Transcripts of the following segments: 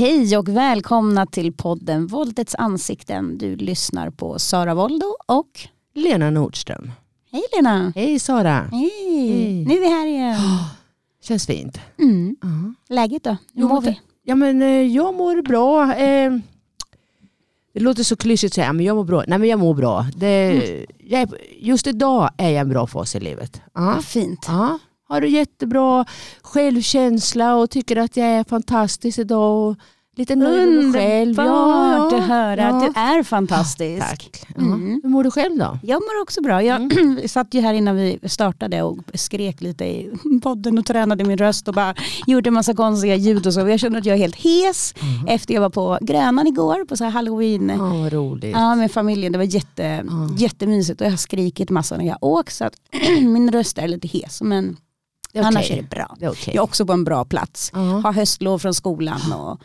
Hej och välkomna till podden Våldets ansikten. Du lyssnar på Sara Voldo och Lena Nordström. Hej Lena! Hej Sara. Hej! Hej. Nu är vi här igen. Känns fint. Mm. Ja. Läget då? Hur Jo, mår vi? Ja men eh, jag mår bra. Eh, det låter så klyschigt att säga men jag mår bra. Nej men jag mår bra. Det, jag är, just idag är jag en bra fas i livet. Ja. Vad fint. Ja. Har du jättebra självkänsla och tycker att jag är fantastisk idag. Och lite nöjd med själv. Underbart att höra ja. att du är fantastisk. Tack. Ja. Mm. Hur mår du själv då? Jag mår också bra. Jag Mm. satt ju här innan vi startade och skrek lite i podden och tränade min röst och bara gjorde en massa konstiga ljud och så. Jag känner att jag är helt hes efter jag var på Grönan igår på så här halloween. Ja, vad roligt. Ja, med familjen. Det var jätte, jättemysigt och jag har skrikit massa när jag åkt så att min röst är lite hes. Men Det är annars är det bra. Det är okej. Jag är också på en bra plats. Ja. Har höstlov från skolan och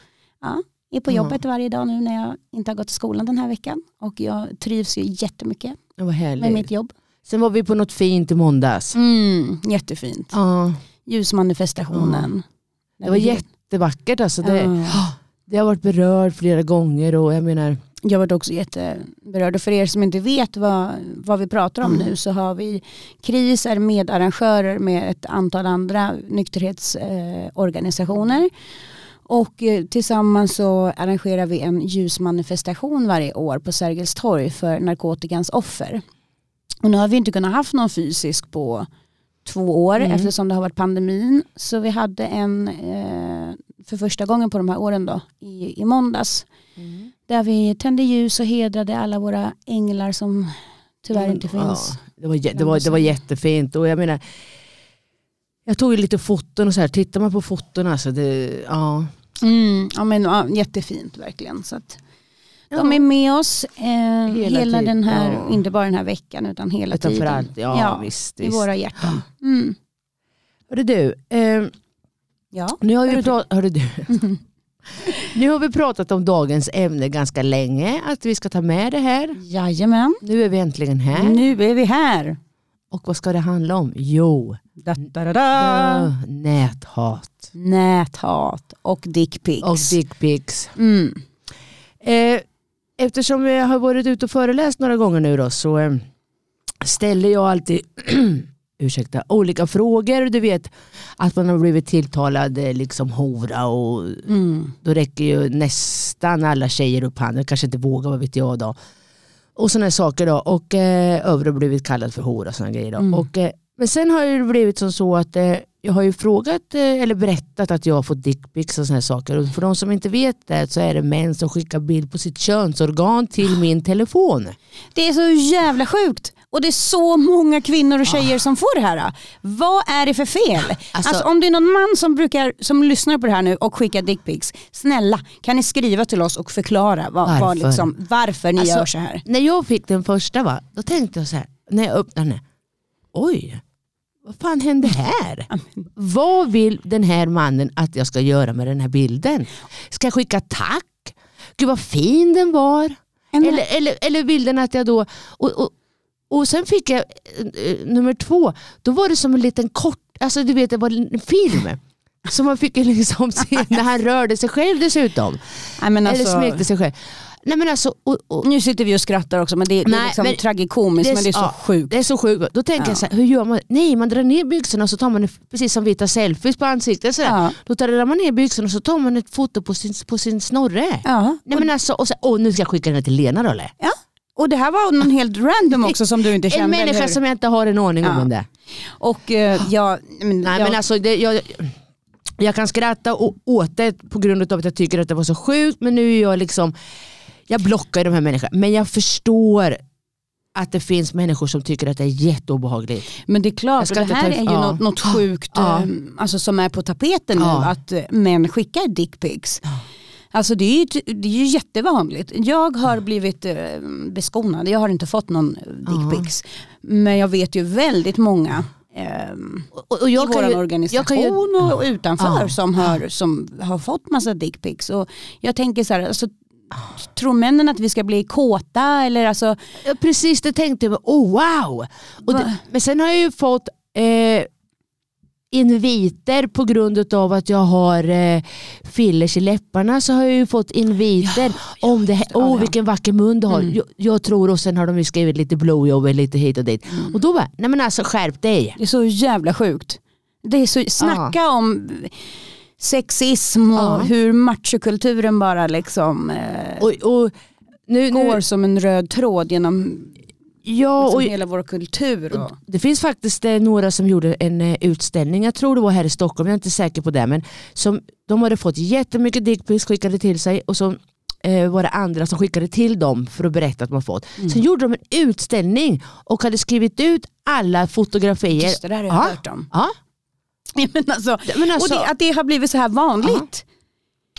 ja, är på Ja. jobbet varje dag nu när jag inte har gått till skolan den här veckan. Och jag trivs ju jättemycket med mitt jobb. Sen var vi på något fint i måndags. Mm, jättefint. Ja, Ljusmanifestationen. det var jättevackert. Alltså det, Ja. det har varit berörd flera gånger och jag menar, Jag var också jätteberörd och för er som inte vet vad, vad vi pratar om Mm. nu så har vi KRIS är medarrangörer med ett antal andra nykterhetsorganisationer. Eh. Och eh, tillsammans så arrangerar vi en ljusmanifestation varje år på Sergels torg för narkotikans offer. Och nu har vi inte kunnat haft någon fysisk på två år Mm. eftersom det har varit pandemin. Så vi hade en eh, för första gången på de här åren då i, i måndags. Där vi tände ljus och hedrade alla våra änglar som tyvärr inte finns. Ja, det, var, det, var, det var jättefint och jag menar, jag tog ju lite foton och så här, tittar man på foton alltså, det, ja. Mm, ja, men, ja, jättefint verkligen. Så att de Ja. är med oss eh, hela, Hela den här, ja. inte bara den här veckan utan hela Utan tiden. allt, ja, visst. I våra hjärtan. Mm. Hörru du, eh, Ja. nu, har vi Hörru du. pra- hörru du. nu har vi pratat om dagens ämne ganska länge, att vi ska ta med det här. Jajamän. Nu är vi äntligen här. Nu är vi här. Och vad ska det handla om? Jo, Da, da, da, da. näthat Näthat och dickpics. och dickpics. Mm. Eh, eftersom jag har varit ute och föreläst några gånger nu då, så eh, ställer jag alltid ursäkta, olika frågor. Du vet att man har blivit tilltalad eh, liksom hora och Mm. då räcker ju nästan alla tjejer upp handen. Kanske inte vågar, vad vet jag då. Och sådana saker då. Och eh, övre blivit kallad för hora och sådana grejer. Då. Mm. Och, eh, men sen har det blivit som så att eh, jag har ju frågat eh, eller berättat att jag har fått dickpics och sådana saker. Och för de som inte vet det så är det män som skickar bild på sitt könsorgan till min telefon. Det är så jävla sjukt. Och det är så många kvinnor och tjejer som får det här. Vad är det för fel? Alltså, Alltså- om det är någon man som, brukar, som lyssnar på det här nu och skickar dickpics, snälla kan ni skriva till oss och förklara vad, varför, vad liksom, varför ni Alltså, gör så här. När jag fick den första va, då tänkte jag så här, när jag öppnade den, oj, vad fan hände här? Vad vill den här mannen att jag ska göra med den här bilden? Ska jag skicka tack? Gud vad fin den var. Eller, eller, eller vill den att jag då... Och, och, och sen fick jag eh, nummer två, då var det som en liten kort, alltså du vet det var en film. Så man fick ju liksom se när han rörde sig själv dessutom. Nej, men Eller alltså, smekte sig själv. Nej men alltså, och, och, nu sitter vi och skrattar också men det, det är Nej, liksom men- tragikomiskt men det är så ja, sjukt. Det är så sjukt. Då tänker Ja. jag så här, hur gör man? Nej man drar ner byxorna och så tar man det, precis som vi tar selfies på ansiktet. Så. Ja. Då tar man ner byxorna och så tar man ett foto på sin, på sin snorre. Ja. Nej, men alltså, och så, åh, nu ska jag skicka den till Lena då eller? ja. Och det här var någon helt random också som du inte En kände. eller människa som jag inte har en aning om Ja. vem det. Och eh, ja, men, Nej, ja, men alltså, det, jag, jag kan skratta åt det på grund av att jag tycker att det var så sjukt men nu är jag liksom, jag blockar de här människorna. Men jag förstår att det finns människor som tycker att det är jätteobehagligt. Men det är klart, Jag det här ta- är ju ja. något, något sjukt Ja. eh, alltså, som är på tapeten nu, Ja. att eh, män skickar dickpics. Alltså det är, ju, det är ju jättevanligt. Jag har blivit eh, beskonad, jag har inte fått någon dickpics. Men jag vet ju väldigt många ehm, Och, och i jag vår ju, jag organisation kan ju, och utanför Ja. som, har, som har fått massa dickpics. Jag tänker så här, alltså, tror männen att vi ska bli kåta eller alltså, Ja, precis det tänkte jag, oh wow. Det, men sen har jag ju fått, eh, inviter på grund av att jag har eh, fillers i läpparna så har jag ju fått inviter Ja, om det här, ja, åh ja. vilken vacker mun du har. Mm. Jag, jag tror och sen har de ju skrivit lite blowjob lite hit och dit. Mm. Och då bara, nej men alltså skärp dig. Det är så jävla sjukt. Det är så, snacka om sexism och Ja. hur machokulturen bara liksom eh, Och, och nu, går nu, som en röd tråd genom ja, liksom och, hela vår kultur. Och, Det finns faktiskt eh, några som gjorde en eh, utställning, jag tror det var här i Stockholm, jag är inte säker på det, men som, de hade fått jättemycket dickpics skickade till sig och så eh, var det andra som skickade till dem för att berätta att har fått. Mm. Sen gjorde de en utställning och hade skrivit ut alla fotografier. Just det där har jag Ja. hört om. Ja, Ja, Men alltså, men alltså, och det, att det har blivit så här vanligt.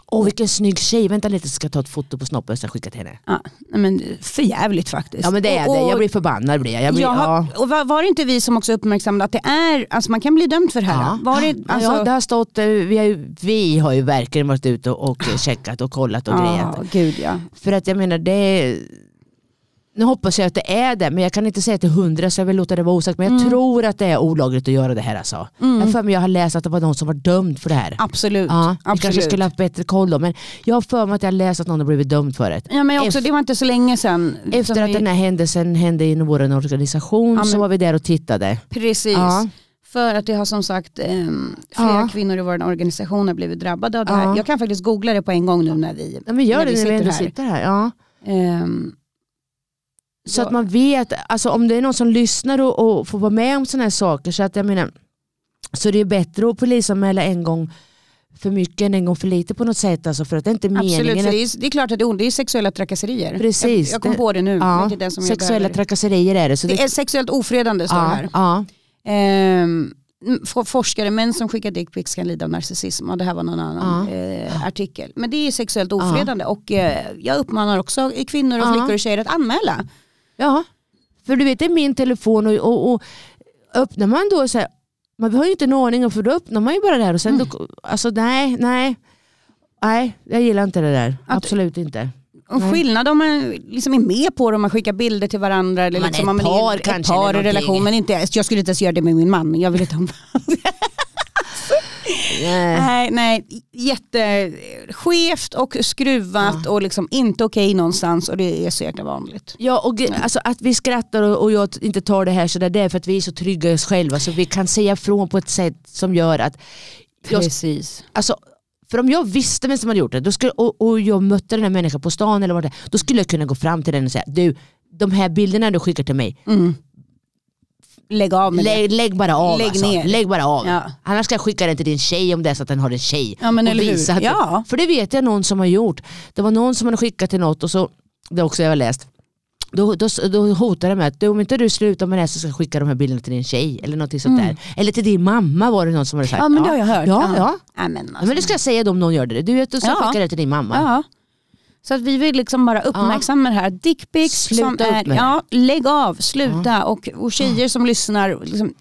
Åh vilken snygg tjej, vänta lite så ska jag ta ett foto på snoppen och sen skicka till henne. Ja, men för jävligt faktiskt. Ja men det är Och- det, jag och- blir förbannad. Blir jag. Jag blir, ja. och var, det inte vi som också uppmärksammade att det är, alltså man kan bli dömd för det här? Ja. Var det, alltså, ja, det har stått, eh, vi, har ju, vi har ju verkligen varit ute och, och checkat och kollat och grejat. ja, gud ja. För att jag menar det är, nu hoppas jag att det är det men jag kan inte säga till hundra så jag vill låta det vara osagt. Men jag Mm. tror att det är olagligt att göra det här alltså. Jag har för mig jag har läst att det var någon som var dömd för det här. Absolut. Ja, absolut. kanske skulle ha haft bättre koll då men jag har för mig att jag har läst att någon har blivit dömd för det. Ja, men också, det var inte så länge sedan. Efter att vi, den här händelsen hände inom vår organisation Ja, så var vi där och tittade. Precis. Ja. För att det har som sagt ehm, flera Ja. kvinnor i vår organisation har blivit drabbade av det här. Ja. Jag kan faktiskt googla det på en gång nu när vi, Ja, men gör när det vi när vi sitter här. sitter här. Ja. Ehm, Så Ja. att man vet, alltså om det är någon som lyssnar och, och får vara med om sådana här saker så att jag menar så det är bättre att polisanmäla en gång för mycket än en gång för lite på något sätt. Alltså för att det är inte absolut, meningen att det är, det är klart att det är, ont. det är sexuella trakasserier. Precis, Jag, jag kom det- på det nu. ja, det sexuella trakasserier är det. Så det är sexuellt ofredande står det ja, här. ja, Ehm, for- forskare, män som skickar dickpics kan lida av narcissism och det här var någon annan eh, artikel. Men det är sexuellt ofredande och eh, jag uppmanar också kvinnor och Ja. flickor och tjejer att anmäla. Ja. För du vet det är min telefon och, och, och öppnar man då så här, man har ju inte en aning om för då öppnar man ju bara det här och sen Mm. då, alltså nej, nej. Nej, jag gillar inte det där. Att- Absolut inte. Och skillnad om man liksom är med på det, om man skickar bilder till varandra. Eller Man liksom är ett man par ett kanske, par eller i relation. Men inte, jag skulle inte ens göra det med min man. Jag vill inte ha Nej. Nej, nej, jätteskevt och skruvat och liksom inte okej någonstans och det är så jäkla vanligt. Ja, och alltså, att vi skrattar och, och jag inte tar det här så där, det är för att vi är så trygga i oss själva så vi kan säga ifrån på ett sätt som gör att jag, Precis. alltså, för om jag visste vem som hade gjort det då skulle, och, och jag mötte den här människan på stan eller vad det då skulle jag kunna gå fram till den och säga du, de här bilderna du skickar till mig, Mm. Lägg av med det. lägg, lägg bara av. Lägg alltså. ner. lägg bara av. Ja. Annars ska jag skicka den till din tjej om det är så att den har en tjej. Ja, men och hur? visa att- Ja. För det vet jag någon som har gjort. Det var någon som hade skickat till något och så, det också jag har läst. Då, då, då hotade de med att om inte du slutar med det här så ska jag skicka de här bilderna till din tjej. Eller något sånt där. Eller till din mamma var det någon som hade sagt. Mm. Ja men det har jag hört. Ja, ja. ja men, alltså. men det ska jag säga då om någon gör det. Du vet, du ska Ja. skicka det till din mamma. ja. Så att vi vill liksom bara uppmärksamma det här. Dickpics som är, ja lägg av, sluta och, och tjejer som lyssnar, liksom,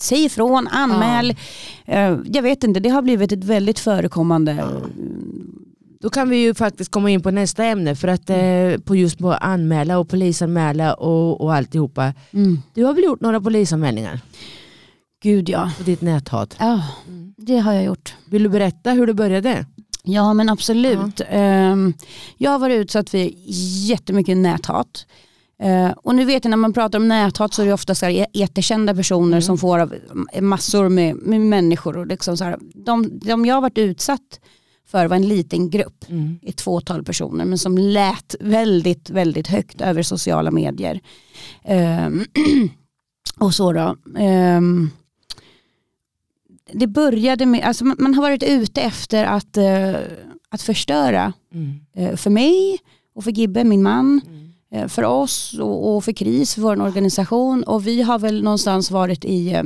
säg ifrån, anmäl. Eh, jag vet inte, det har blivit ett väldigt förekommande. Då kan vi ju faktiskt komma in på nästa ämne. För att eh, på just på anmäla och polisanmäla och, och alltihopa. Mm. Du har väl gjort några polisanmälningar Gud ja. på ditt näthat? ja, det har jag gjort. Vill du berätta hur det började? Ja men absolut. Ehm, jag har varit utsatt för jättemycket näthat. Eh, och nu vet jag när man pratar om näthat så är det ofta så här jättekända personer som får av massor med, med människor. Och liksom så här, de, de jag har varit utsatt för var en liten grupp, Mm. ett fåtal personer, men som lät väldigt, väldigt högt över sociala medier. Ehm, och så då. Ehm, det började med, alltså man, man har varit ute efter att, eh, att förstöra Mm. eh, för mig och för Gibbe, min man, Mm. eh, för oss och, och för KRIS, för vår organisation. Och vi har väl någonstans varit i eh,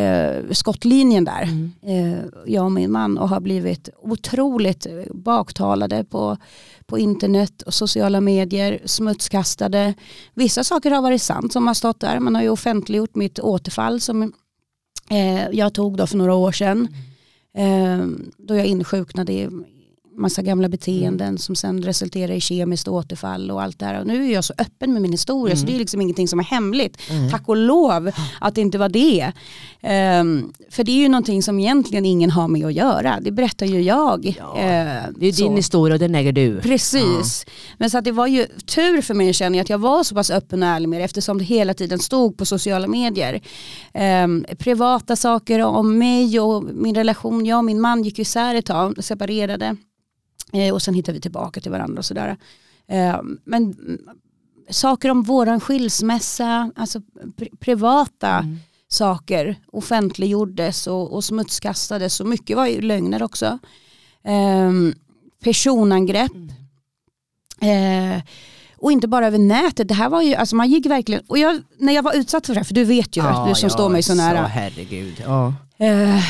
eh, skottlinjen där, Mm. eh, jag och min man, och har blivit otroligt baktalade på, på internet och sociala medier, smutskastade. Vissa saker har varit sant som har stått där. Man har ju offentliggjort mitt återfall som jag tog då för några år sedan. Eh, då jag insjuknade i massa gamla beteenden som sen resulterar i kemiskt återfall och allt det här. Och nu är jag så öppen med min historia så det är liksom ingenting som är hemligt. Tack och lov att det inte var det. Ehm, för det är ju någonting som egentligen ingen har med att göra. Det berättar ju jag. Ja, Ehm, Det är så. din historia och den äger du. Precis. Men så att det var ju tur för mig känner jag att jag var så pass öppen och ärlig med det eftersom det hela tiden stod på sociala medier. Ehm, privata saker om mig och min relation. Jag och min man gick isär ett tag, separerade. Eh, och sen hittade vi tillbaka till varandra och sådär. Ehm, men mm, saker om våran skilsmässa, alltså pri- privata Mm. saker offentliggjordes och, och smutskastades och mycket var ju lögner också. Ehm, personangrepp. Eh, och inte bara över nätet, det här var ju, alltså man gick verkligen, och jag, när jag var utsatt för det här, för du vet ju, du som står mig så nära. herregud. Ja. Eh,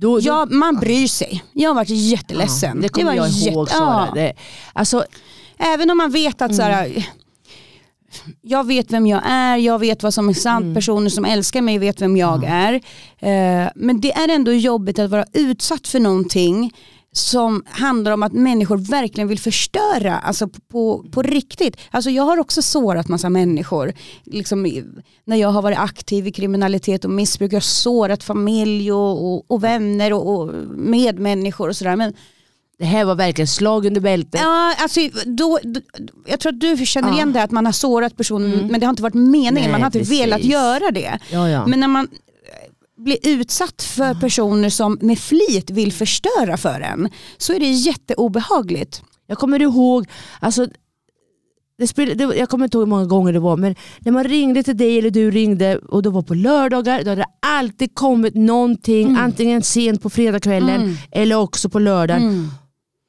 Då, då, ja, man bryr sig. Jag har varit jätteledsen. Ja, det kommer var jag ihåg jätte- Sara. ja. Det, alltså, Även om man vet att så Mm. här, jag vet vem jag är, jag vet vad som är sant, Mm. personer som älskar mig vet vem jag är. Eh, men det är ändå jobbigt att vara utsatt för någonting som handlar om att människor verkligen vill förstöra, alltså på, på, på riktigt. Alltså jag har också sårat massa människor. Liksom, när jag har varit aktiv i kriminalitet och missbruk, jag har sårat familj och, och, och vänner och, och medmänniskor och sådär. Men det här var verkligen slag under bältet. Ja, alltså, då, då, jag tror att du känner Ja. igen det att man har sårat personen men det har inte varit meningen, Nej, man har inte precis. velat göra det. Ja, ja. Men när man blir utsatt för personer som med flit vill förstöra för en så är det jätteobehagligt. Jag kommer ihåg, alltså, det spel, det, jag kommer inte ihåg hur många gånger det var, men när man ringde till dig eller du ringde och det var på lördagar, då hade det alltid kommit någonting, antingen sent på fredagskvällen Mm. eller också på lördagen.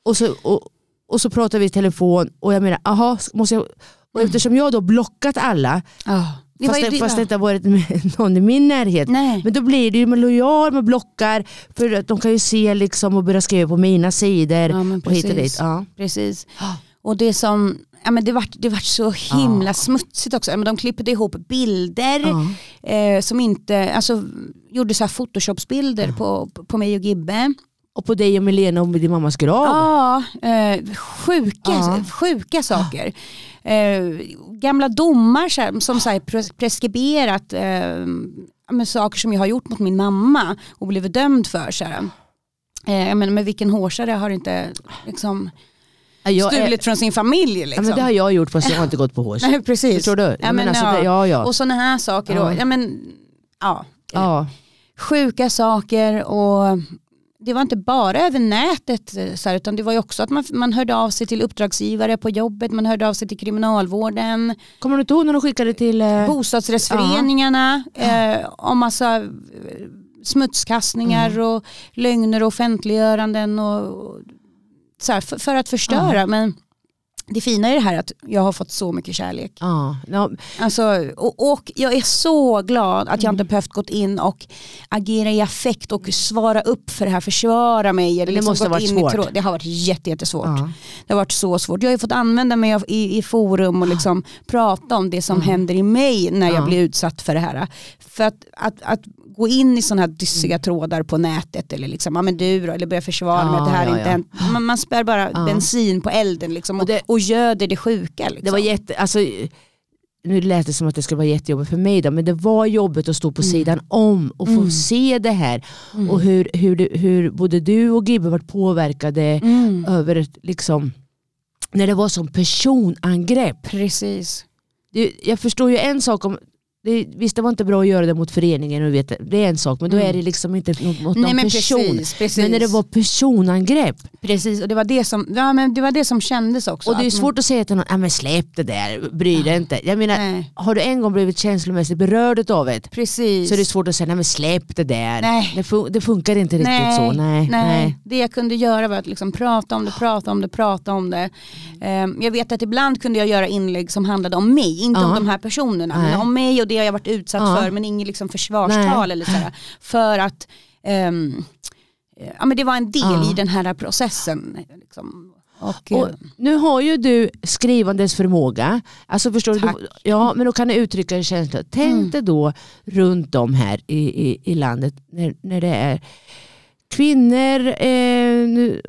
Och, så, och, och så pratade vi i telefon och jag menar, aha, måste jag... Och eftersom jag då blockat alla, Ja. Det var fast, det, fast det ja. inte har varit någon i min närhet. Nej. Men då blir det ju med lojal med blockar för att de kan ju se liksom och börja skriva på mina sidor Ja, och hit och dit. Ja. Precis. Och det som, ja men det vart, det vart så himla smutsigt också. Ja, men de klippte ihop bilder Ja. eh, som inte, alltså gjorde så här photoshopsbilder på, på mig och Gibbe. Och på dig och Milena och din mammas grav. Ja, eh, sjuka, Ja. sjuka saker. Eh, gamla domar här, som så här, pres- preskriberat eh, men saker som jag har gjort mot min mamma och blivit dömd för. Så här. Eh, menar, men vilken hårsare har inte liksom, Ja, jag är- stulit från sin familj? Ja, Liksom. men det har jag gjort fast jag har inte gått på hårs. Nej, precis. Förstår du? Ja, men men, alltså, ja. det, ja, ja. Och sådana här saker. Ja. Då. Ja, men, ja. ja. Sjuka saker och det var inte bara över nätet eh, så här, utan det var ju också att man, man hörde av sig till uppdragsgivare på jobbet, man hörde av sig till kriminalvården, Kommer du inte ihåg när de skickade till... Eh, bostadsrättsföreningarna eh, om massa eh, smutskastningar Mm. och lögner och offentliggöranden och, så här, för, för att förstöra. Men det fina är det här att jag har fått så mycket kärlek. ja, ja, Alltså, och, och jag är så glad att Mm. jag inte behövt gått in och agera i affekt och svara upp för det här, försvara mig. Eller Det liksom måste ha varit i svårt. tråd. Det har varit jätte, jättesvårt. ja. Det har varit så svårt. Jag har ju fått använda mig av, i, i forum och liksom prata om det som händer i mig när jag Ja. blir utsatt för det här. För att, att, att gå in i sådana här dyssiga Mm. trådar på nätet eller liksom, ja men du då, eller börja försvara Ja, att det här ja, inte ja. hänt. Man, man spär bara Ja. bensin på elden liksom, och, det- och göder det sjuka. Liksom. Det var jätte... Alltså, nu lät det som att det skulle vara jättejobbigt för mig då, men det var jobbigt att stå på sidan om och få Mm. se det här. Och hur, hur, hur både du och Gibbe varit påverkade Mm. över ett, liksom, när det var som personangrepp. Precis. Det, jag förstår ju en sak om det, visst det var inte bra att göra det mot föreningen, och vet, det, är en sak men då är det liksom inte mot, mot Nej någon men person. precis, precis. Men när det var personangrepp precis och det var det som, ja, men det, var det som kändes också. och det är att man- svårt att säga till någon, ah, men släpp det där, bry dig inte. Jag menar, Nej, har du en gång blivit känslomässigt berörd av det precis. så är det svårt att säga, nej men släpp det där. Nej. Det, fun- det funkar inte riktigt nej, så. Nej, nej. Det jag kunde göra var att liksom prata om det, prata om det, prata om det. Ehm, jag vet att ibland kunde jag göra inlägg som handlade om mig, inte om Ja. de här personerna, Nej. men om mig och det jag varit utsatt Ja. för, men inget liksom försvarstal Nej. eller sådär. För att ehm, ja, men det var en del Ja. i den här processen. Liksom. Och, Och eh, nu har ju du skrivandes förmåga. Alltså förstår du, ja, men då kan du uttrycka en känsla. Tänk Mm. dig då runt om här i, i, i landet när, när det är kvinnor eh, nu,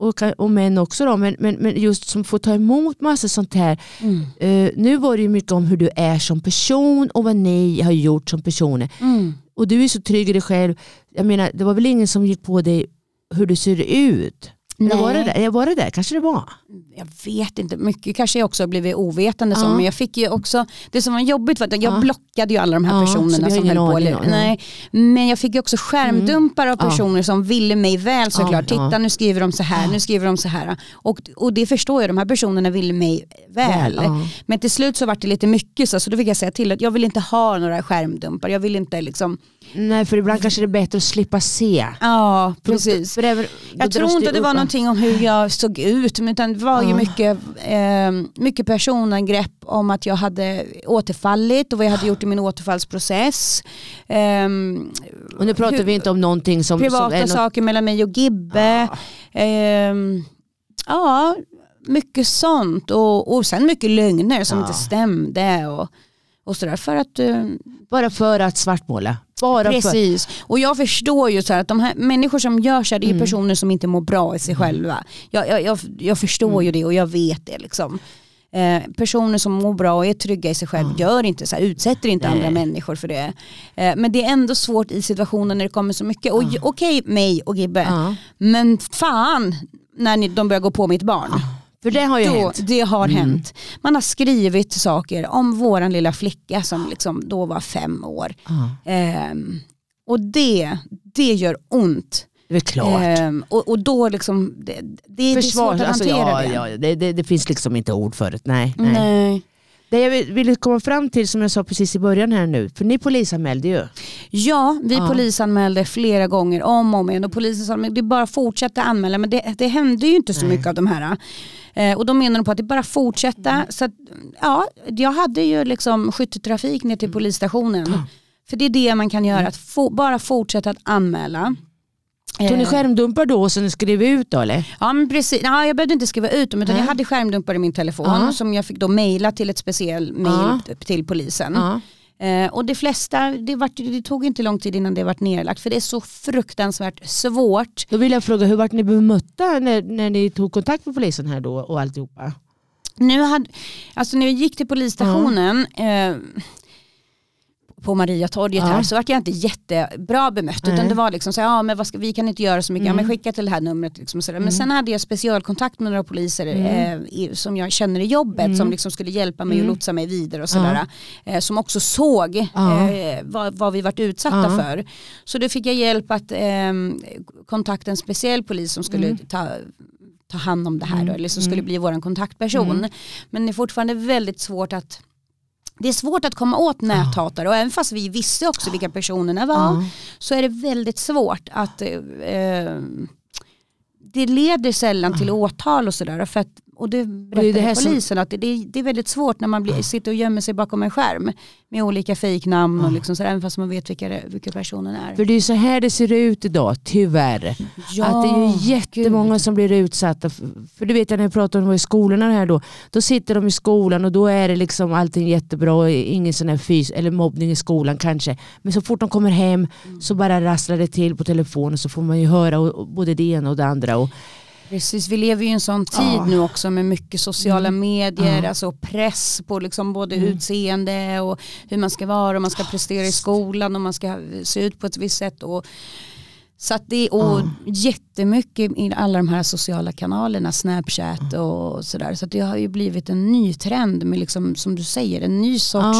och, och män också då, men, men, men just som får ta emot massa sånt här. Mm. Eh, nu var det ju mycket om hur du är som person och vad ni har gjort som personer. Mm. Och du är så trygg i dig själv. Jag menar, det var väl ingen som gick på dig hur du ser ut? Eller var det, där? var det där? Kanske det var? Jag vet inte, mycket kanske jag också har blivit ovetande Ja. som. Men jag fick ju också, det som var jobbigt var att jag Ja. blockade ju alla de här Ja, personerna som höll på. Eller, nej. nej. Men jag fick ju också skärmdumpar av Ja. personer som ville mig väl såklart. Titta nu skriver de så här, nu skriver de så här. Och, och det förstår jag, de här personerna ville mig väl. Men till slut så var det lite mycket så, så då fick jag säga till att jag vill inte ha några skärmdumpar. Jag vill inte liksom, Nej, för ibland kanske det är bättre att slippa se. ja precis. För väl- då Jag tror inte det var någonting om hur jag såg ut utan det var ju mycket, eh, mycket personangrepp om att jag hade återfallit och vad jag hade gjort i min återfallsprocess. Ehm, Och nu pratar hur- vi inte om någonting som, privata som något, saker mellan mig och Gibbe. Ehm, ja, mycket sånt och, och sen mycket lögner som Ja. inte stämde. Och, och sådär för att eh, bara för att svartmåla. Bara för, Precis, och jag förstår ju så att de här människor som gör så här, det är Mm. personer som inte mår bra i sig själva. Jag, jag, jag, jag förstår Mm. ju det och jag vet det. Liksom. Eh, personer som mår bra och är trygga i sig själv gör inte så här, utsätter inte Nej. andra människor för det. Eh, men det är ändå svårt i situationer när det kommer så mycket. Och j- Okej mig och Gibbe, men fan när ni, de börjar gå på mitt barn. För det har ju Då, hänt. det har Mm. hänt. Man har skrivit saker om våran lilla flicka som liksom då var fem år. Ja, Ehm, och det, det gör ont. det är klart. Ehm, och, och då liksom, det, det, det är Försvar, svårt att alltså, hantera ja, det. ja, det, det. Det finns liksom inte ord för det. Nej, nej. Nej. Det jag vill- ville komma fram till som jag sa precis i början här nu, för ni polisanmälde ju. Ja, vi Ja. polisanmälde flera gånger om och om igen och polisen sa att det bara fortsätta anmäla men det, det hände ju inte så Nej. mycket av de här. Eh, och då menar de på att det bara fortsätta. Mm. Så att, ja, jag hade ju liksom skytteltrafik ner Mm. till polisstationen. För det är det man kan göra, att få, bara fortsätta att anmäla. Tog ni Eh, skärmdumpar då och sen skrev ut då eller? Ja men precis, ja, jag behövde inte skriva ut dem utan Nej. jag hade skärmdumpar i min telefon Ja. som jag fick då mejla till ett speciell mejl till polisen. Ja. Eh, och det flesta, det, vart, det tog inte lång tid innan det vart nedlagt för det är så fruktansvärt svårt. Då vill jag fråga, hur vart ni bemötta när, när ni tog kontakt med polisen här då och alltihopa? Nu hade, alltså när jag gick till polisstationen eh, på Mariatorget Ja. här så vart jag inte jättebra bemött Nej. utan det var liksom så här, ja men ska, vi kan inte göra så mycket, ja, Mm. men skicka till det här numret. Liksom sådär. Mm. Men sen hade jag specialkontakt med några poliser Mm. eh, i, som jag känner i jobbet Mm. som liksom skulle hjälpa mig Mm. och lotsa mig vidare och sådär. Eh, som också såg Ja. eh, vad, vad vi varit utsatta Ja. för. Så då fick jag hjälp att eh, kontakta en speciell polis som skulle Mm. ta ta hand om det här då, Mm, eller som skulle mm. bli vår kontaktperson. Mm. Men det är fortfarande väldigt svårt att det är svårt att komma åt näthatare och även fast vi visste också vilka personerna var Ja. så är det väldigt svårt att eh, det leder sällan till åtal och sådär. För att, och det berättade det som- polisen att det, det, det är väldigt svårt när man blir, sitter och gömmer sig bakom en skärm med olika fejknamn och liksom sådär, även fast man vet vilka, det- vilka personen är. För det är så här det ser ut idag, tyvärr. Ja, att det är ju jättemånga gud. som blir utsatta. För det vet jag när jag pratar om det i skolorna här då. Då sitter de i skolan och då är det liksom allting jättebra. Ingen sån här fys eller mobbning i skolan kanske. Men så fort de kommer hem så bara rasslar det till på telefonen så får man ju höra och- och både det ena och det andra. Och, Precis, vi lever ju i en sån tid Ja. nu också med mycket sociala medier, Ja. alltså press på liksom både Mm. utseende och hur man ska vara och man ska prestera i skolan och man ska se ut på ett visst sätt. Och, så att det och Ja. jättemycket i alla de här sociala kanalerna, Snapchat och sådär. Så att det har ju blivit en ny trend med liksom, som du säger, en ny sorts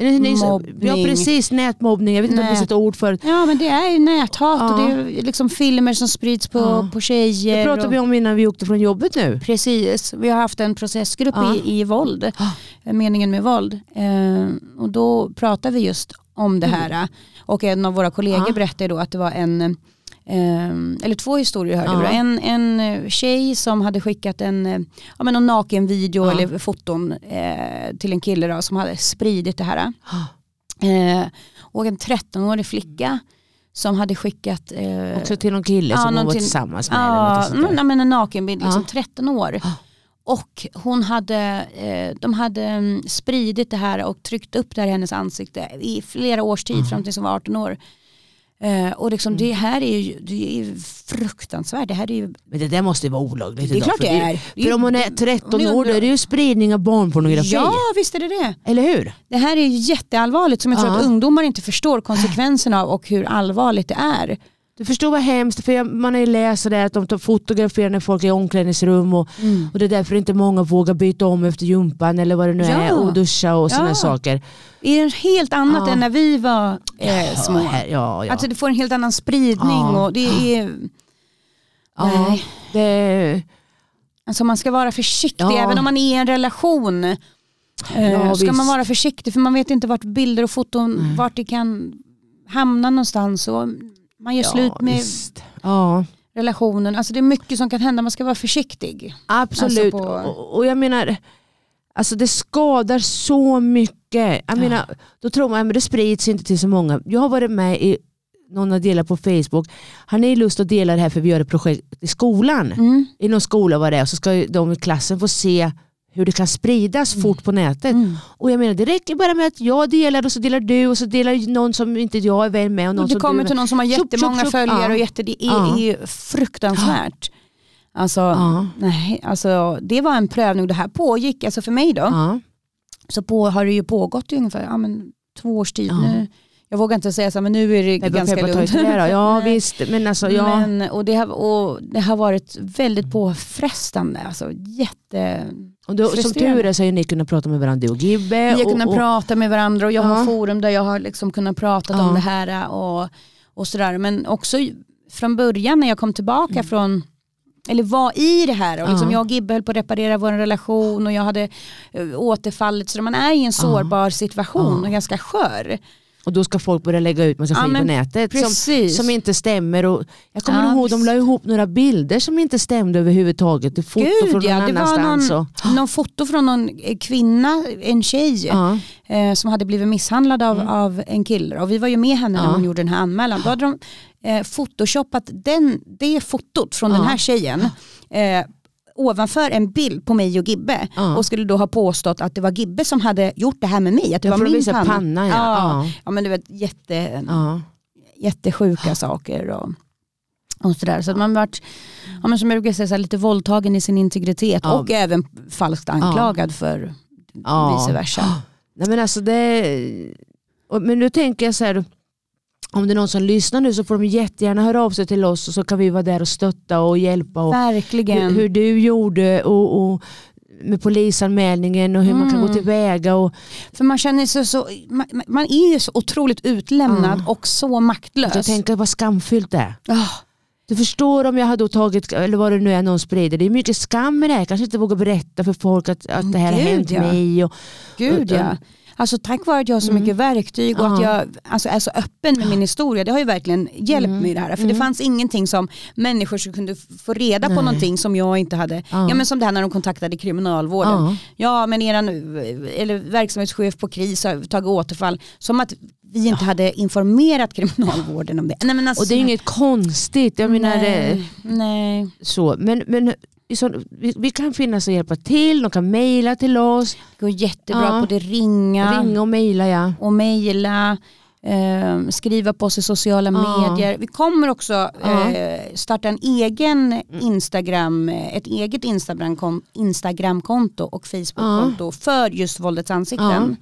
Mobbning. Ja precis, nätmobbning. Jag vet inte om det Nät. finns ett ord för det. Ja men det är ju näthat och Ja. det är liksom filmer som sprids på, Ja. på tjejer. Det pratade och- vi om innan vi åkte från jobbet nu. Precis, vi har haft en processgrupp Ja. i, i våld, meningen med våld. Eh, och då pratar vi just om det här. Och en av våra kollegor Mm. Berättade då att det var en, eller två historier hörde Ja. vi. då. En, en eh, tjej som hade skickat en, eh, ja, men någon nakenvideo Ja. eller foton eh, till en kille då, som hade spridit det här. Ja. Eh, och en 13-årig flicka som hade skickat eh, Också till någon kille ja, som hon var tillsammans med. eller Ja, sånt där. mm, men en nakenbild, liksom Ja. 13 år. Ja. Och hon hade, eh, de hade mm, spridit det här och tryckt upp det här i hennes ansikte i flera års tid Mm. fram tills hon var 18 år. Eh, och liksom, Mm. det här är ju, det är fruktansvärt. Det här är ju, Men det där måste ju vara olagligt det är klart det är. Det är För om hon är 13 hon är år då är det ju spridning av barnpornografi. Ja visst är det det. Eller hur? Det här är jätteallvarligt som jag tror Ja. att ungdomar inte förstår konsekvenserna av och hur allvarligt det är. Du förstår vad hemskt, för jag, man har ju läst det att de tar fotograferar när folk är i omklädningsrum och, och det är därför inte många vågar byta om efter jumpan eller vad det nu Ja. är och duscha och sådana Ja. saker. Det är helt annat Ja. än när vi var eh, små. Här- ja, ja. Alltså det får en helt annan spridning och det är, ja, nej. det, alltså man ska vara försiktig även om man är i en relation. Eh, ska man vara försiktig för man vet inte vart bilder och foton, vart det kan hamna någonstans. Och man gör ja, slut med visst. Ja. relationen. Alltså det är mycket som kan hända, man ska vara försiktig. Absolut. Alltså på- och, och jag menar, alltså det skadar så mycket. Jag menar, då tror man att det sprids inte till så många. Jag har varit med i någon har delat på Facebook. Har ni lust att dela det här för vi gör ett projekt i skolan? Mm. I någon skola var det är, och så ska de i klassen få se hur det kan spridas fort på nätet. Mm. Och jag menar det räcker bara med att jag delar och så delar du och så delar någon som inte jag är vän med. Och någon Och det kommer till någon som har jättemånga tjopp. följare Ja. och jätte, det är, Ja. är fruktansvärt. Alltså, Ja. nej, alltså, det var en prövning, det här pågick, alltså för mig då, så på, har det ju pågått i ungefär ja, men, två års tid nu. Jag vågar inte säga så här, men nu är det Peppa, ganska lugnt. då. Ja visst, men alltså ja. Men, och, det har, och det har varit väldigt påfrestande. Alltså, jätte... Och då, som tur är så har ni kunnat prata med varandra du och Gibbe. Vi har och, kunnat och, prata med varandra och jag har forum där jag har liksom kunnat prata om det här och, och sådär. Men också från början när jag kom tillbaka från eller var i det här och liksom Mm. Ja. jag och Gibbe höll på att reparera vår relation och jag hade uh, återfallit så man är i en sårbar situation Ja. och ganska skör. Och då ska folk börja lägga ut massa Ja, skit på nätet som, Precis. som inte stämmer. Och jag kommer Ja, ihåg de la ihop några bilder som inte stämde överhuvudtaget. Det foto Gud från ja, någon var annanstans. någon, och, någon foto från någon eh, kvinna, en tjej ja, eh, som hade blivit misshandlad av, av en kille och vi var ju med henne när Mm. Ja. hon gjorde den här anmälan. Då hade de eh, photoshoppat den, det fotot från den Ja. här tjejen eh, ovanför en bild på mig och Gibbe Ja. och skulle då ha påstått att det var Gibbe som hade gjort det här med mig, att det Ja, var min panna. pannan, ja. Ja. Ja. Men det var jätte, jättesjuka saker och, och sådär. Så att man varit, ja, men som jag brukar säga, så här, lite våldtagen i sin integritet och även falskt anklagad för vice versa. Nej, men alltså det, men nu tänker jag så här, om det är någon som lyssnar nu så får de jättegärna höra av sig till oss och så kan vi vara där och stötta och hjälpa. Och Verkligen. hur, hur du gjorde och, och med polisanmälningen och hur man kan gå Mm. tillväga. Och, För man känner sig så, man, man är ju så otroligt utlämnad Mm. och så maktlös. jag tänker vad skamfyllt det är. Ah, Du förstår om jag hade då tagit, eller vad det nu är någon sprider, det är mycket skam i det här. Kanske inte vågar berätta för folk att, att det här har Gud, hänt ja. mig. Och, gud Och- ja. Alltså tack vare att jag har så Mm. mycket verktyg och att Ja. jag alltså, är så öppen med min historia, det har ju verkligen hjälpt Mm. mig i det här. För det fanns ingenting som människor som kunde få reda på Nej. någonting som jag inte hade. Ja. Men som det här när de kontaktade kriminalvården. ja. Men eran, eller verksamhetschef på KRIS har tagit återfall. Som att vi inte hade informerat kriminalvården om det. Nej, men alltså, Och det är inget konstigt. Jag menar, eh, nej, nej. så. Men, men så, vi, vi kan finnas och hjälpa till, de kan mejla till oss. Det går jättebra Ja. på det ringa. Ringa och mejla ja. och mejla, eh, skriva på oss i sociala Ja. medier. Vi kommer också Ja. eh, starta en egen Instagram, ett eget Instagram-kon- Instagramkonto och Facebook-konto för just våldets ansikten.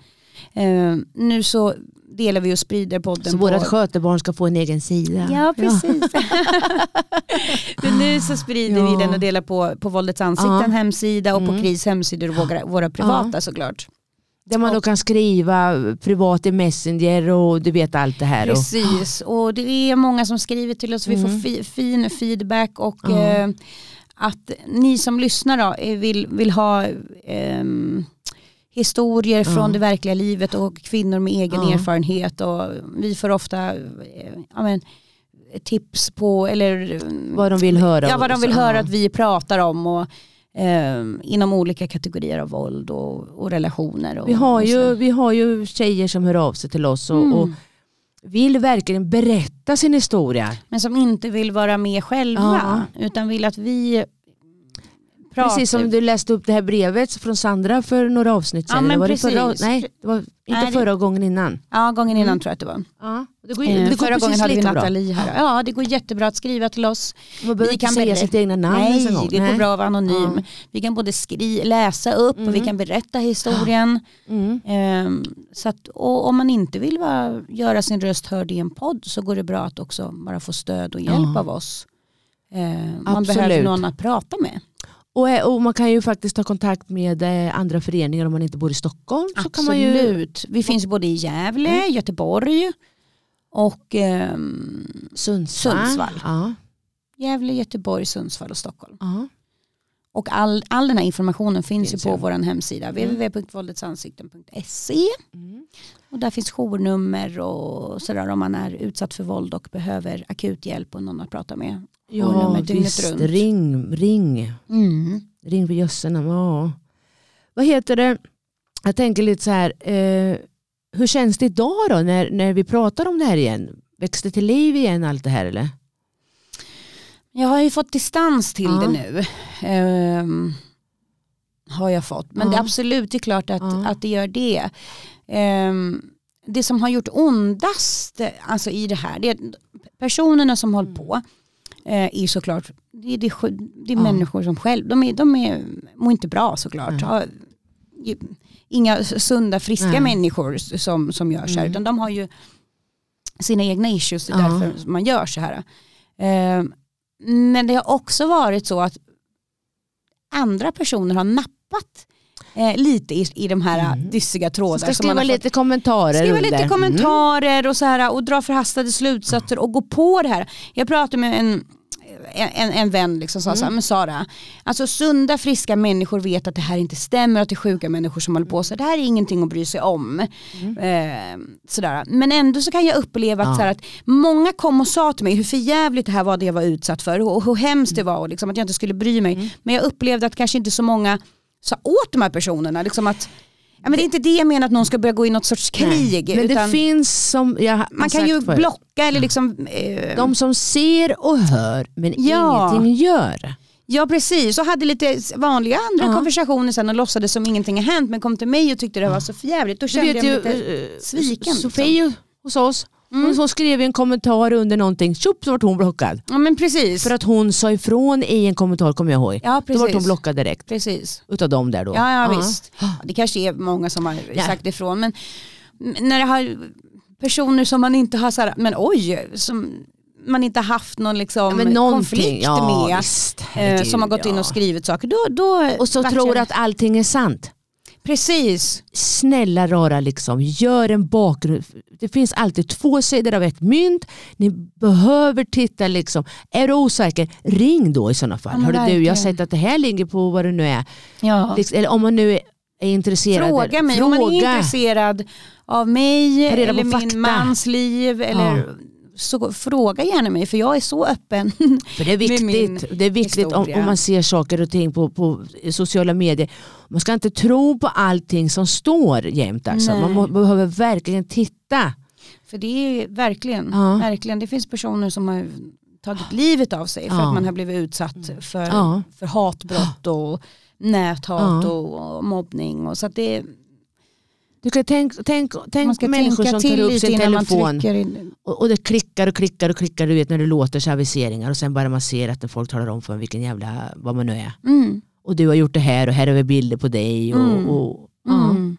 Eh, nu så delar vi och sprider podden Så på... vårt skötebarn ska få en egen sida. Ja precis. Men nu så sprider Ja. vi den och delar på, på Våldets ansikten Ja. hemsida och på Mm. KRIS hemsidor och våra, våra privata såklart. Där man då kan skriva privat i Messenger och du vet allt det här. Precis, och det är många som skriver till oss. Vi Mm. får fi, fin feedback och Ja. eh, att ni som lyssnar då, eh, vill, vill ha ehm, historier från Ja. det verkliga livet och kvinnor med egen Ja. erfarenhet. Och vi får ofta eh, ja, men, tips på eller vad de vill höra. ja, vad de vill höra ja. att vi pratar om. Och, ehm, inom olika kategorier av våld och, och relationer. Och, vi, har ju, vi har ju tjejer som hör av sig till oss och, Mm. och vill verkligen berätta sin historia. Men som inte vill vara med själva. Utan vill att vi Prata. Precis som du läste upp det här brevet från Sandra för några avsnitt Ja, sedan. men Eller var det förra, precis. nej, det var inte Nej, förra gången innan. Ja, gången innan Mm. tror jag att det var. Ja, det går, Eh, det går Förra precis gången hade vi. Nathalie här. Ja, det går jättebra att skriva till oss. Man behöver Vi inte kan säga sitt egna namn en Nej, gång. det går bra att vara anonym. Ja. Vi kan både skri läsa upp och vi Mm. kan berätta historien. Mm. Ehm, så att, och om man inte vill vara, göra sin röst hörd i en podd så går det bra att också bara få stöd och hjälp Ja. av oss. Ehm, man behöver någon att prata med. Och, eh, och man kan ju faktiskt ta kontakt med eh, andra föreningar om man inte bor i Stockholm. Så kan man ju, Absolut. Vi finns både i Gävle, Mm. Göteborg och ehm, Sundsvall. Sundsvall. Ja, Gävle, Göteborg, Sundsvall och Stockholm. ja. Och all, all den här informationen finns, Finns ju på ju. vår hemsida www.våldetsansikten.se Mm. och där finns journummer och sådär om man är utsatt för våld och behöver akut hjälp och någon att prata med. Ja visst. runt. Ring, ring. Mm. Ring för jösse namn. Ja. Vad heter det? Jag tänker lite så här. Eh, hur känns det idag då när, när vi pratar om det här igen? Det till liv igen allt det här eller? Jag har ju fått distans till Ja. det nu. Ehm, har jag fått. Men Ja. det är absolut, det är klart att, Ja. att det gör det. Ehm, det som har gjort ondast alltså i det här, det är personerna som håller Mm. på eh, är såklart, det är, det, det är Ja. människor som själv, de, är, de är, mår inte bra såklart. Ju- inga sunda friska Nej. människor som, som gör så här, Mm. utan de har ju sina egna issues, det är Ja. därför man gör så här. Ehm, men det har också varit så att andra personer har nappat eh, lite i, i de här Mm. dyssiga trådar. Ska som skriva lite kommentarer Skriva lite kommentarer och, så här, och dra förhastade slutsatser och gå på det här. Jag pratade med en, en, en vän liksom sa så här, men Sara, alltså sunda friska människor vet att det här inte stämmer, att det är sjuka människor som håller på så. Det här är ingenting att bry sig om. Eh, sådär. Men ändå så kan jag uppleva att, Ja. så här, att många kom och sa till mig hur förjävligt det här var det jag var utsatt för och hur hemskt det var och liksom, att jag inte skulle bry mig. Men jag upplevde att kanske inte så många sa åt de här personerna. Liksom att, ja, men det är inte det jag menar att någon ska börja gå i något sorts krig. Men det finns som jag man kan ju blocka eller liksom... Eh, De som ser och hör men Ja. ingenting gör. Ja precis, och hade lite vanliga andra Ja. konversationer sen och låtsades som ingenting har hänt men kom till mig och tyckte det var så förjävligt. Då kände jag mig lite... eh, sviken, liksom. Sofie hos oss, hon, hon skrev en kommentar under någonting, tjopp så vart hon blockad. Ja men precis. För att hon sa ifrån i en kommentar kommer jag ihåg. ja Då precis. vart hon blockad direkt. precis. Utav dem där då. Ja, ja, visst. Det kanske är många som har Ja. sagt ifrån. Men när det har personer som man inte har så här, men oj, som man inte haft någon liksom Ja, konflikt ja, med. visst, eh, som har gått in ja. och skrivit saker. Då, då Och så tror jag- att allting är sant. Precis. Snälla rara, liksom, gör en bakgrund. Det finns alltid två sidor av ett mynt. Ni behöver titta. Liksom. Är du osäker, ring då i sådana fall. Ja, du, jag har sett att det här ligger på vad det nu är. Ja. Liksom, eller om man nu är intresserad. Fråga mig om man är intresserad av mig eller fakta. min mans liv. Eller, så fråga gärna mig för jag är så öppen. För det är viktigt, det är viktigt om, om man ser saker och ting på, på sociala medier. Man ska inte tro på allting som står jämt. Alltså. Man må, behöver verkligen titta. för det är verkligen, Ja. verkligen, det finns personer som har tagit livet av sig för Ja. att man har blivit utsatt för, Ja. för hatbrott och näthat och, mobbning. Och så det, Du kan tänk, tänk, tänk människor tänka som tar upp sin telefon och, och det klickar och klickar och klickar du vet när det låter så aviseringar och sen bara man ser att folk talar om för en vilken jävla, vad man nu är. Mm. Och du har gjort det här och här har vi bilder på dig. Och, Mm. och, ja. Mm.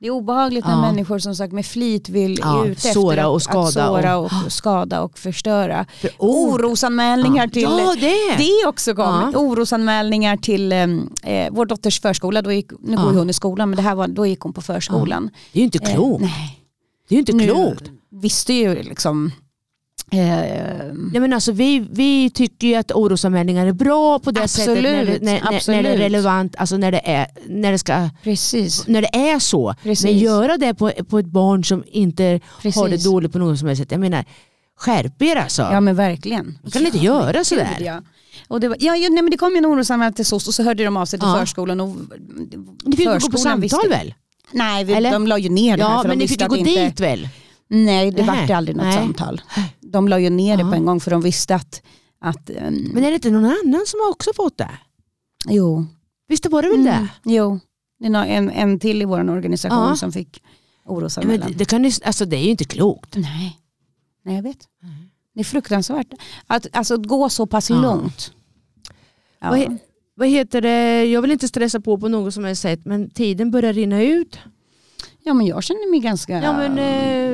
Det är obehagligt när Ja. människor som sagt med flit vill Ja, ut efter att, och skada att såra och- och, skada och förstöra. För ord- Orosanmälningar ja. till Ja det. det är också kommit. Ja. Orosanmälningar till em, eh, vår dotters förskola. Då gick, nu Ja. går hon i skolan men det här var, då gick hon på förskolan. det är ju inte Eh, klokt. nej. det är ju inte Nu klokt. visste ju liksom eh, Nej, men alltså, vi, vi tycker ju att orosanmälningar är bra på det Absolut, sättet när det, när, när, när det är relevant, alltså när det är, när det ska, precis. när det är så. Precis. Men göra det på, på ett barn som inte Precis. har det dåligt på något som helst sätt. Jag menar, skärp er alltså. Ja men verkligen. Man kan inte göra sådär. Ja. Och det, var, ja, ja, nej, men det kom ju en orosanmälan till SOS och så hörde de av sig till Ja. förskolan. Och, Ni fick gå på samtal visste- väl? Nej, vi, de la ju ner det här Ja för men de ni fick ju gå att inte, dit väl? Nej det vart aldrig något Nej. samtal. De la ju ner det på en gång för de visste att, att ehm, Men är det inte någon annan som har också fått det? Jo. Visst var det väl det? Jo, det är en, en till i vår organisation som fick orosanmälan. det, det, kan, alltså, det är ju inte klokt. Nej. Nej, jag vet. Det är fruktansvärt. Att alltså, gå så pass långt. Vad, vad heter det? Jag vill inte stressa på på något som helst sätt men tiden börjar rinna ut. Ja, men jag känner mig ganska Ja, men,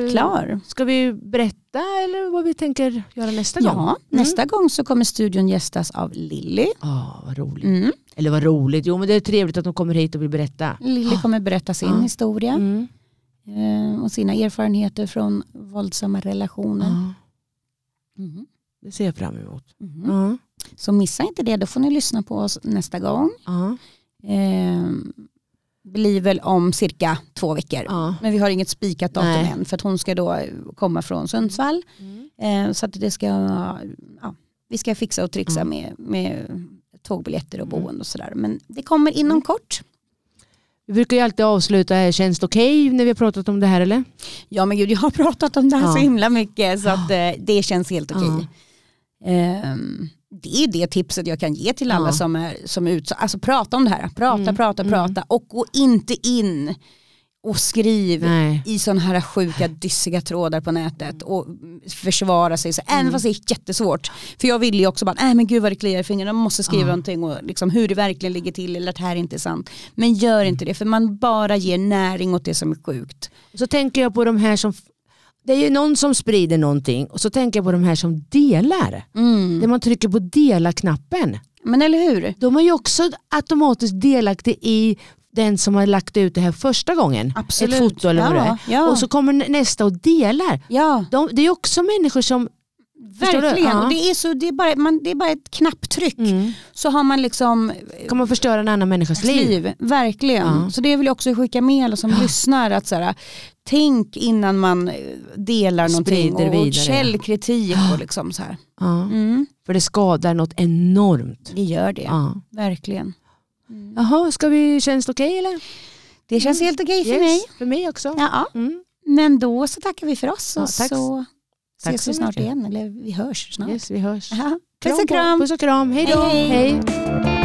eh, klar. Ska vi berätta eller vad vi tänker göra nästa gång? Ja, nästa gång så kommer studion gästas av Lilly. Ja, vad roligt. Mm. Eller vad roligt. Jo men det är trevligt att de kommer hit och vill berätta. Lilly kommer berätta sin Ja. historia Mm. eh, och sina erfarenheter från våldsamma relationer. Ja, Mhm. det ser jag fram emot. Mhm. Ja. Så missa inte det, då får ni lyssna på oss nästa gång. Eh, blir väl om cirka två veckor. Ja. Men vi har inget spikat datum Nej. än för att hon ska då komma från Sundsvall. Mm. Eh, så att det ska, ja, vi ska fixa och trixa Mm. med, med tågbiljetter och Mm. boende och sådär. Men det kommer inom kort. Vi brukar ju alltid avsluta, här, känns det okej när vi har pratat om det här eller? Ja men gud jag har pratat om det här Ja. så himla mycket så att eh, det känns helt okej. Ja. Ehm, det är det tipset jag kan ge till alla Ja. som är, som är utsatta. Alltså prata om det här, prata, Mm, prata, mm. prata och gå inte in och skriv Nej. i sådana här sjuka dyssiga trådar på nätet och försvara sig. Så, Även Mm. fast det är jättesvårt. För jag ville ju också bara, nej men gud vad det kliar i fingrarna, man måste skriva Ja. någonting och liksom hur det verkligen ligger till eller att det här inte är sant. Men gör inte det för man bara ger näring åt det som är sjukt. Så tänker jag på de här som, det är ju någon som sprider någonting och så tänker jag på de här som delar. Mm. Där man trycker på dela-knappen. Men eller hur? De är ju också automatiskt delaktiga i den som har lagt ut det här första gången. Absolut. Ett foto eller vad det är. ja, ja. Och så kommer nästa och delar. ja, De, det är också människor som... Verkligen. Ja. Och det, är så, det, är bara, man, det är bara ett knapptryck. Så har man liksom kan man förstöra en annan människas liv. liv. Verkligen. Ja. Så det vill jag också skicka med alla som lyssnar. Att så här, tänk innan man eh, delar någonting. Sprider Och vidare. källkritik och liksom så här. Ja. Mm, För det skadar något enormt. det gör det. Ja. Verkligen. Jaha, ska vi, känns det okej eller? Det känns helt okej för Yes, mig. För mig också. Ja, Mm. men då så tackar vi för oss Ja, och så Tack ses vi snart igen. Eller vi hörs snart. Yes, vi hörs. Puss och kram. Puss och kram. Hej då. Hej. Hej.